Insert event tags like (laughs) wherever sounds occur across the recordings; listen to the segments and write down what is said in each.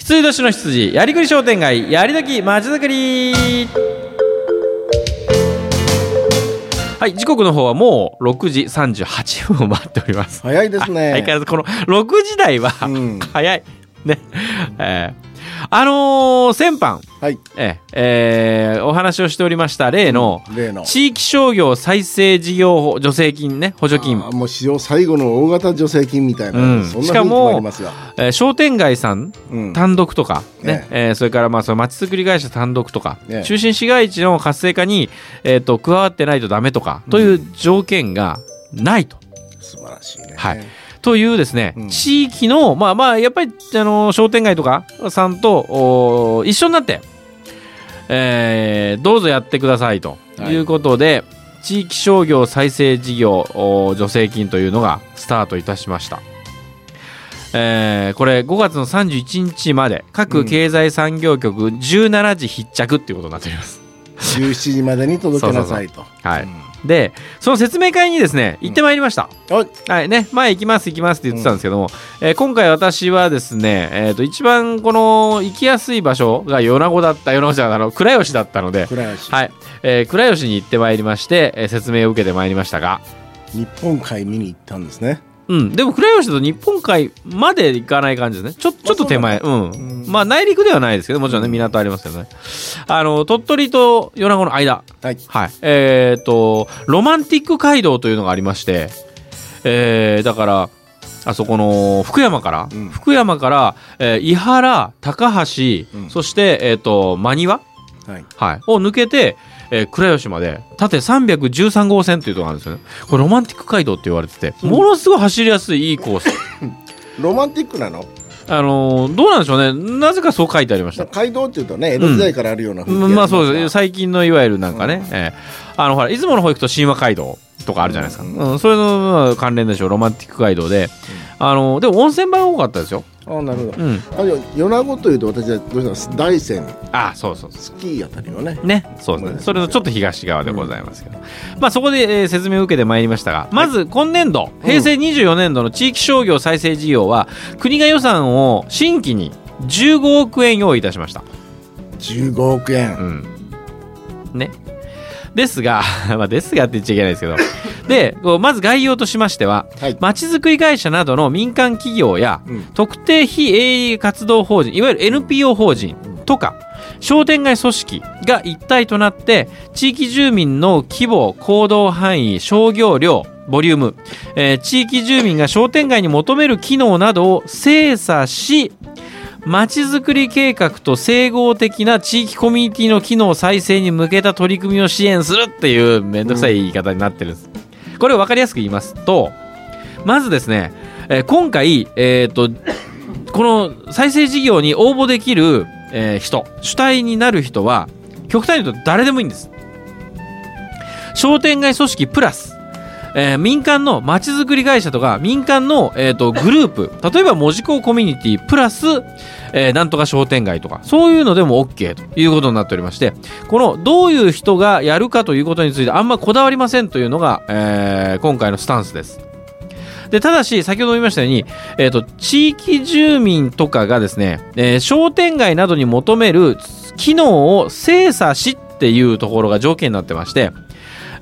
羊年の羊やりくり商店街やりどきまちづくり。はい時刻の方はもう6時38分を回っております。早いですね。相変わらずこの6時台は、うん。早い。ね。えーあのー先般はい。えーえーお話をしておりました例の例の。地域商業再生事業助成金ね補助金もう史上最後の大型助成金みたいな、うんしかももありますが。えー商店街さんうん。単独とか、ねええーそれからまあその街づくり会社単独とか、ええ中心市街地の活性化に、えー、と加わってないとダメとか、という条件がないと。素晴らしいね。はいというですね、うん地域のまあまあやっぱりあの商店街とかさんとお一緒になって、えーどうぞやってくださいということで、地域商業再生事業お助成金というのがスタートいたしました。えーこれ5月の31日まで各経済産業局17時必着っていうことになっております。17時までに届けなさいと。はいでその説明会にですね行ってまいりました。うんはい。はいね、前行きます行きますって言ってたんですけども、えー今回私はですね、えー、と一番この行きやすい場所が米子だった米子じゃないあの倉吉だったので、倉吉。はいえー倉吉に行ってまいりまして、えー説明を受けてまいりましたが、日本海見に行ったんですね。うん、でも倉吉だと日本海まで行かない感じですね。ちょちょっと手前。うん、うん。まあ内陸ではないですけどもちろんね港ありますけどね。あの鳥取と米子の間。はい。はい。えっ、と、ロマンティック街道というのがありまして、えーだから、あそこの福山から、うん。福山から、えー伊原、高橋、うん。そして、えっ、と、真庭、はい。はい、を抜けて、えー倉吉まで、縦313号線というところがあるんですよね。これロマンティック街道って言われてて、うん。ものすごい走りやすいいいコース。(laughs) ロマンティックなの？あのーどうなんでしょうね。なぜかそう書いてありました。街道っていうとね、江戸時代からあるような風景まあそうです。す最近のいわゆるなんかね、ええあのほら出雲の方行くと神話街道とかあるじゃないですか、ううんんそれのまあ関連でしょう。ロマンティック街道で、あのでも温泉場が多かったですよ、ああ、なるほど。うん、あ米子というと私はどうしたら大山、あそうそうそスキーあたりのね。うねそうですねそれのちょっと東側でございますけど、まあそこで、えー説明を受けてまいりましたがまず今年度、平成24年度の地域商業再生事業は国が予算を新規に15億円用意いたしました15億円。うん。ね。ですが、(laughs) まあ、ですがって言っちゃいけないですけど。で、まず概要としましては、はい。まちづくり会社などの民間企業や、うん特定非営利活動法人、いわゆる NPO 法人とか、商店街組織が一体となって、地域住民の規模、行動範囲、商業量、ボリューム、えー地域住民が商店街に求める機能などを精査し、まちづくり計画と整合的な地域コミュニティの機能再生に向けた取り組みを支援するっていうめんどくさい言い方になってるんです。これを分かりやすく言いますと、まずですね、えー今回、えー、とこの再生事業に応募できる、えー人主体になる人は極端に言うと誰でもいいんです。商店街組織プラス、えー民間のまちづくり会社とか民間の、えー、とグループ例えば門司港コミュニティプラス、えーなんとか商店街とかそういうのでも OK ということになっておりましてこのどういう人がやるかということについてあんまこだわりませんというのが、えー今回のスタンスです。でただし先ほど言いましたように、えー、と地域住民とかがですね、えー商店街などに求める機能を精査しっていうところが条件になってまして、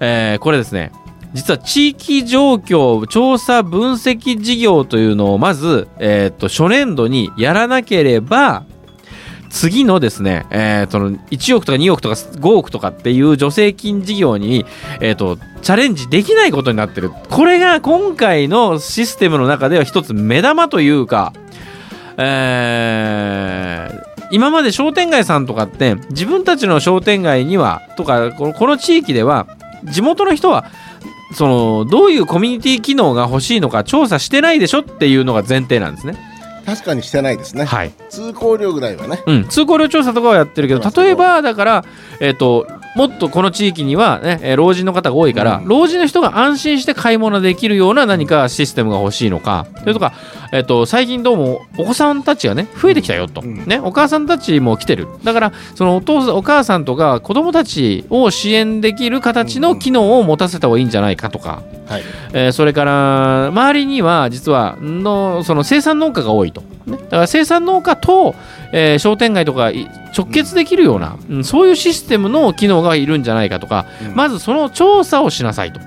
えーこれですね。実は地域状況調査分析事業というのをまず、えー、と初年度にやらなければ次のですね、えー、その1億とか2億とか5億とかっていう助成金事業に、えー、とチャレンジできないことになってる。これが今回のシステムの中では一つ目玉というか、えー今まで商店街さんとかって自分たちの商店街にはとかこの地域では地元の人はそのどういうコミュニティ機能が欲しいのか調査してないでしょっていうのが前提なんですね。確かにしてないですね。はい通行料ぐらいはね。うん、通行料調査とかはやってるけど例えばだから、えっともっとこの地域には、ね、えー老人の方が多いから、うん。老人の人が安心して買い物できるような何かシステムが欲しいのか、それとか、えっと最近どうもお子さんたちがね増えてきたよと、うん。ね、お母さんたちも来てる。だからそのお父さんお母さんとか子供たちを支援できる形の機能を持たせた方がいいんじゃないかとか、はい。えーそれから周りには実はのその生産農家が多いと、ね、だから生産農家と、えー商店街とかい直結できるような、うん。そういうシステムの機能がいるんじゃないかとか、うん。まずその調査をしなさいと、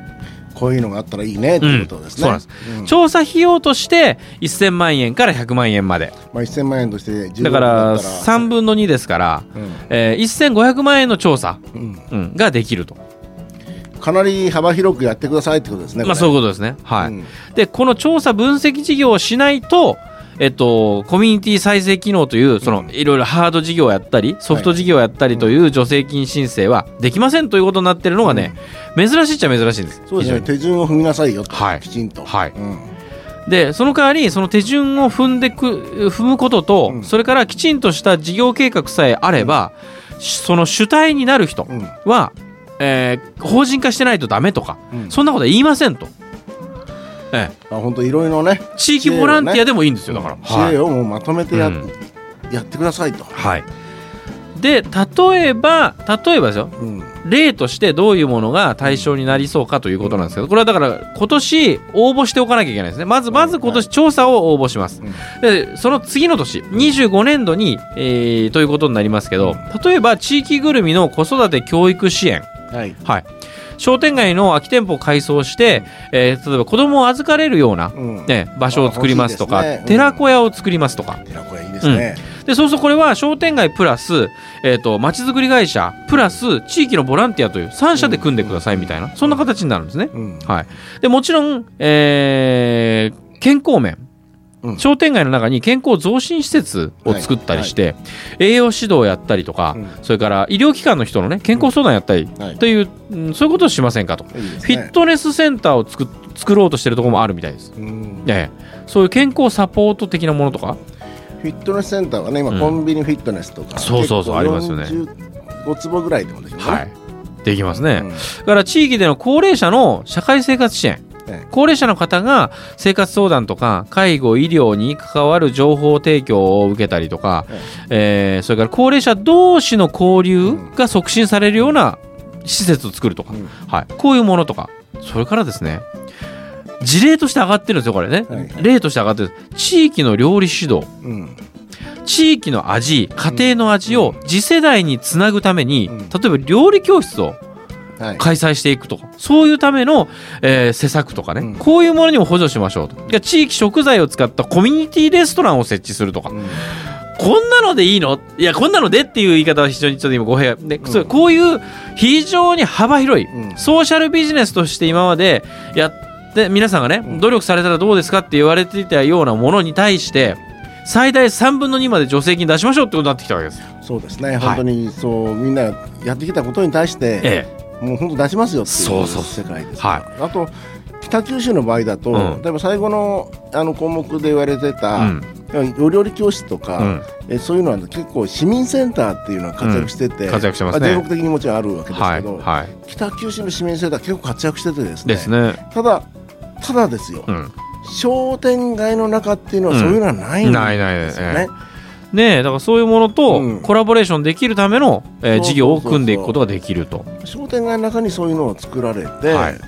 こういうのがあったらいいねということですね、そうなんです。うん。調査費用として1000万円から100万円まで。まあ、1000万円として15だから。ったら3分の2ですから、うん。えー1500万円の調査、うん。うんができると、かなり幅広くやってくださいってことですねまあ、そういうこことですね。はい。れうん。でこの調査分析事業をしないと、えっと、コミュニティ再生機能というそのいろいろハード事業をやったりソフト事業をやったりという助成金申請はできませんということになってるのがね、珍しいっちゃ珍しいんです。そうですね。非手順を踏みなさいよと、はい。きちんと、はい。うん。でその代わりその手順を踏んでく踏むことと、うん。それからきちんとした事業計画さえあれば、その主体になる人うん。は、えー法人化してないとダメとか、うん。そんなことは言いませんと。えあ本当いろいろねえ、地域ボランティアでもいいんですよ、だから。知はい恵をもうまとめてや,、うん。やってくださいと、はい、で例えば例えばですよ。うん。例としてどういうものが対象になりそうかということなんですけどこれはだから今年応募しておかなきゃいけないですね。まずまず今年調査を応募します。でその次の年25年度に、えーということになりますけど例えば地域ぐるみの子育て教育支援はい。はい。商店街の空き店舗を改装して、えー例えば子供を預かれるような、うん。ね、場所を作りますとか、ね。うん。寺子屋を作りますとか。寺子屋いいですね、でそうするとこれは商店街プラス、えー、と町づくり会社プラス地域のボランティアという3社で組んでくださいみたいなそんな形になるんですね。うん。はい、でもちろん、えー健康面うん。商店街の中に健康増進施設を作ったりして、栄養指導をやったりとか、うん。それから医療機関の人のね健康相談やったりはい。という、うんそういうことをしませんかと、フィットネスセンターを作作ろうとしてるところもあるみたいです。うん。ええ。そういう健康サポート的なものとか？フィットネスセンターはね今、うん。コンビニフィットネスとかそうそうそうありますよね。5坪ぐらいでもできる。ね、はい。できますね。うん。だから地域での高齢者の社会生活支援。え高齢者の方が生活相談とか介護医療に関わる情報提供を受けたりとか、えーそれから高齢者同士の交流が促進されるような施設を作るとか、うん。はい、こういうものとか。それからですね事例として上がってるんですよこれね、はい。はい例として上がってる地域の料理指導。うん。地域の味家庭の味を次世代につなぐために、うん。例えば料理教室をはい開催していくと。かそういうための、えー施策とかね、うん。こういうものにも補助しましょうと。地域食材を使ったコミュニティレストランを設置するとか、うん。こんなのでいいの？いやこんなのでっていう言い方は非常にちょっと今語弊で、そううんこういう非常に幅広い、うん。ソーシャルビジネスとして今までやって皆さんがね、うん。努力されたらどうですかって言われていたようなものに対して最大3分の2まで助成金出しましょうってことになってきたわけです。そうですね、本当にそうみんなやってきたことに対して、えもう本当出しますよっていうそうそう世界ですはあと北九州の場合だと、うん。例えば最後のあの項目で言われてえた、うん。お料理教室とか、うん。えそういうのは結構市民センターっていうのは活躍してて、うん。活躍してますね。あ全国的にもちろんあるわけですはいけど、はい。北九州の市民センター結構活躍しててですね。ですね。ただただですよ、うん。商店街の中っていうのはうんそういうのはないんないないですよね。ねえだからそういうものとうん。コラボレーションできるための、えーそうそうそうそう。事業を組んでいくことができると。商店街の中にそういうのを作られて、はい。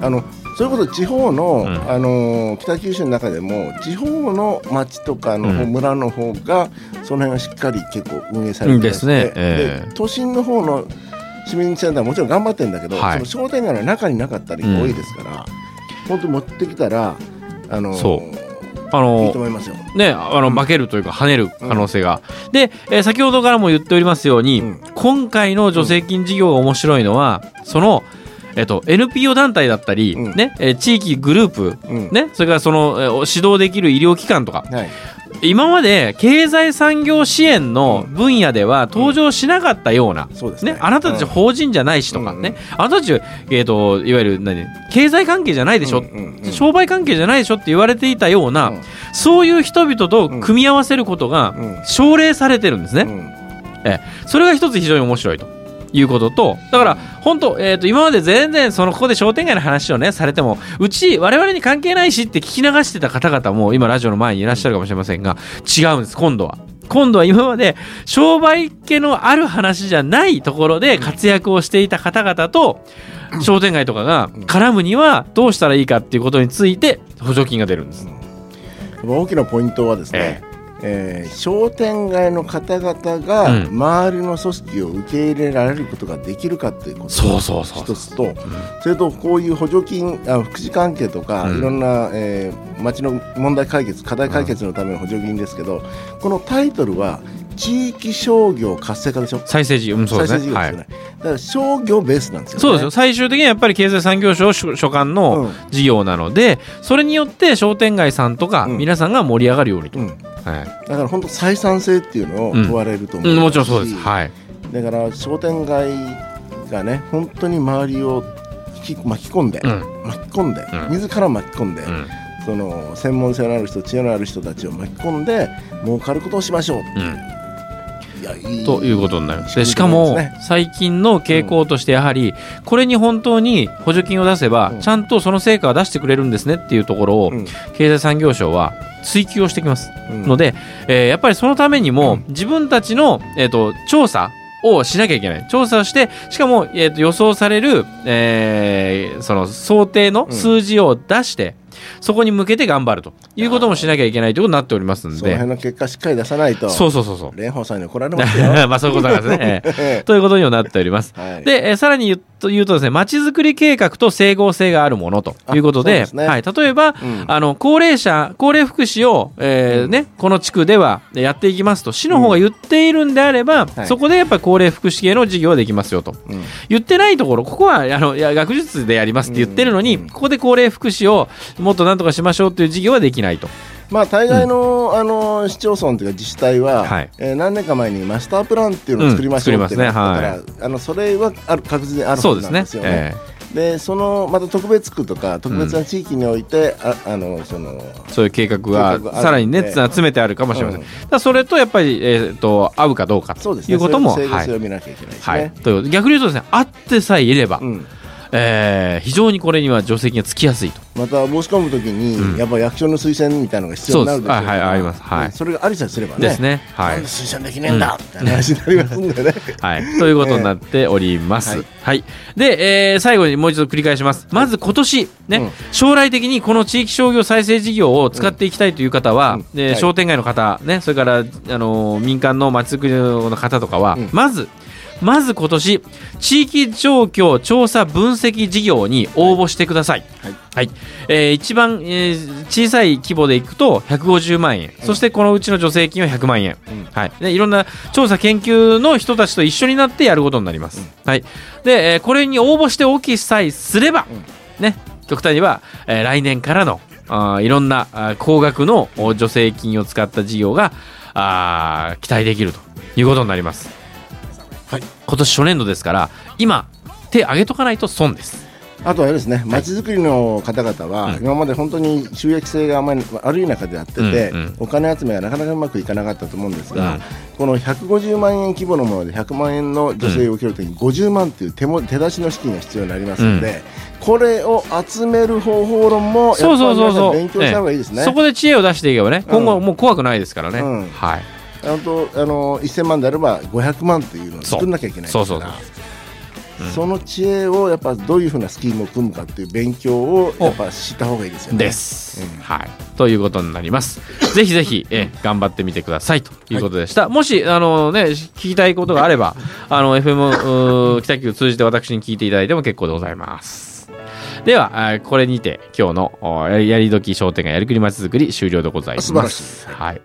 あのそういうこと地方の、うん。あのー北九州の中でも地方の町とかの方、うん。村の方がその辺はしっかり結構運営されてまですね。ええ。で都心の方の市民センターはもちろん頑張ってるんだけど、はい。その商店街の中になかったりうん多いですから、本当に持ってきたらあのーそうあのと思いますよ。ねあのうん。負けるというか跳ねる可能性が。で、えー先ほどからも言っておりますように、うん。今回の助成金事業が面白いのはそのえっと、NPO 団体だったり、うん。ねえー地域グループ、うん。ね、それからその、えー指導できる医療機関とかはい今まで経済産業支援の分野では登場しなかったような、そうですね。ね、あなたたち法人じゃないしとかね、うん。あなたたち、えー、といわゆる何経済関係じゃないでしょ、うんうんうん商売関係じゃないでしょって言われていたような、うん。そういう人々と組み合わせることがうん。奨励されてるんですね、え。それが一つ非常に面白いということとだから本当、えー、と今まで全然そのここで商店街の話をねされてもうち我々に関係ないしって聞き流してた方々も今ラジオの前にいらっしゃるかもしれませんが違うんです今度は。今度は今まで商売系のある話じゃないところで活躍をしていた方々と商店街とかが絡むにはどうしたらいいかっていうことについて補助金が出るんです。大きなポイントはですね、えー商店街の方々がうん。周りの組織を受け入れられることができるかということそうそうそう一つと、それとこういう補助金あ福祉関係とか、うん。いろんな、えー町の問題解決課題解決のための補助金ですけど、このタイトルは地域商業活性化でしょ？再生事業、うん、そうですね。はい。だから商業ベースなんですよね。そうです。よ最終的にはやっぱり経済産業省所所管のうん。事業なので、それによって商店街さんとかうん。皆さんが盛り上がるようにと、うん、はい。だから本当採算性っていうのを問われると思う、うん、もちろんそうです、はい、だから商店街がね本当に周りを引き巻き込んで、うん。巻き込んで、うん。自ら巻き込んで、うん。その専門性のある人知恵のある人たちを巻き込んで儲かることをしましょう、いやいいということになります。でしかも最近の傾向としてやはりこれに本当に補助金を出せばうん。ちゃんとその成果を出してくれるんですねっていうところをうん。経済産業省は追求をしてきます。うん。ので、えーやっぱりそのためにも自分たちの、えー、と調査をしなきゃいけない。調査をしてしかも、えー、と予想される、えーその想定の数字を出して、そこに向けて頑張ると。いうこともしなきゃいけないということになっておりますんで。その辺の結果しっかり出さないと。そうそうそうそう。蓮舫さんに怒られますよ。(laughs) まあそういうことなんですね。え (laughs) えということにはなっております。はい。で、えーさらに言うと言うとですね、まちづくり計画と整合性があるものということで、ですね。はい、例えば、うん。あの高齢者、高齢福祉を、えーね、この地区ではやっていきますと、市の方が言っているんであれば、はい。そこでやっぱり高齢福祉系の事業はできますよと。うん。言ってないところ、ここはあのいや学術でやりますって言ってるのに、うん。ここで高齢福祉をもっとなんとかしましょうっていう事業はできないと。まあ大概の,、あの市町村というか自治体は、はい。えー何年か前にマスタープランっていうのを作りましょうってうん作りますね。なったから、あのそれはある確実にあるはそうですね。ずなんですよね。えでそのまた特別区とか特別な地域において、ああのそのえそういう計画がさらにね詰めてあるかもしれません。うん。だそれとやっぱり、えー、と合うかどうかとそうですね。いうことも、整合はい性を見なきゃいけないですね。はい、ということで逆に言うとですね合ってさえいれば、うんえー非常にこれには助成金がつきやすいと。また申し込むときに、うん。やっぱ役所の推薦みたいなのが必要になるでしょう。はいはいあります。はい。それがありさえすればね。ですね。はない推薦できねえんだ、みたいな話になりますんでね。(laughs) はい、ということになっております。はい。はい、で、えー最後にもう一度繰り返します。まず今年ね、うん。将来的にこの地域商業再生事業を使っていきたいという方は、う商店街の方ね、それからあのー民間のまちづくりの方とかは、うん。まずまず今年地域状況調査分析事業に応募してください。はい。はい。えー一番、えー小さい規模でいくと150万円、そしてこのうちの助成金は100万円、うん。はい、でいろんな調査研究の人たちと一緒になってやることになります。はい、で、えーこれに応募しておきさえすれば、ね、極端には、えー来年からのあーいろんな高額のお助成金を使った事業があー期待できるということになります。はい今年初年度ですから今手挙げとかないと損です。あとはですね、まちづくりの方々は、うん今まで本当に収益性があまり悪い中でやってて、お金集めがなかなかうまくいかなかったと思うんですが、うんこの150万円規模のもので100万円の助成を受けるときに50万という手も手出しの資金が必要になりますので、これを集める方法論もやっぱそうりそうそうそう。皆さん勉強した方がいいですね。ええそこで知恵を出していけばね、今後もう怖くないですからね。うんはい。あとあの1000万であれば500万というのを作んなきゃいけないそうそうそうその知恵をやっぱどういうふうなスキームを組むかっていう勉強をやっぱ知った方がいいですよね。です、うんはい。ということになります。(laughs) ぜひぜひ、え頑張ってみてくださいということでした。もし、あのね、聞きたいことがあれば、あの、FM 北九通じて私に聞いていただいても結構でございます。では、これにて今日のおやりやり時商店街やりくりまちづくり終了でございます。素晴らしいはい。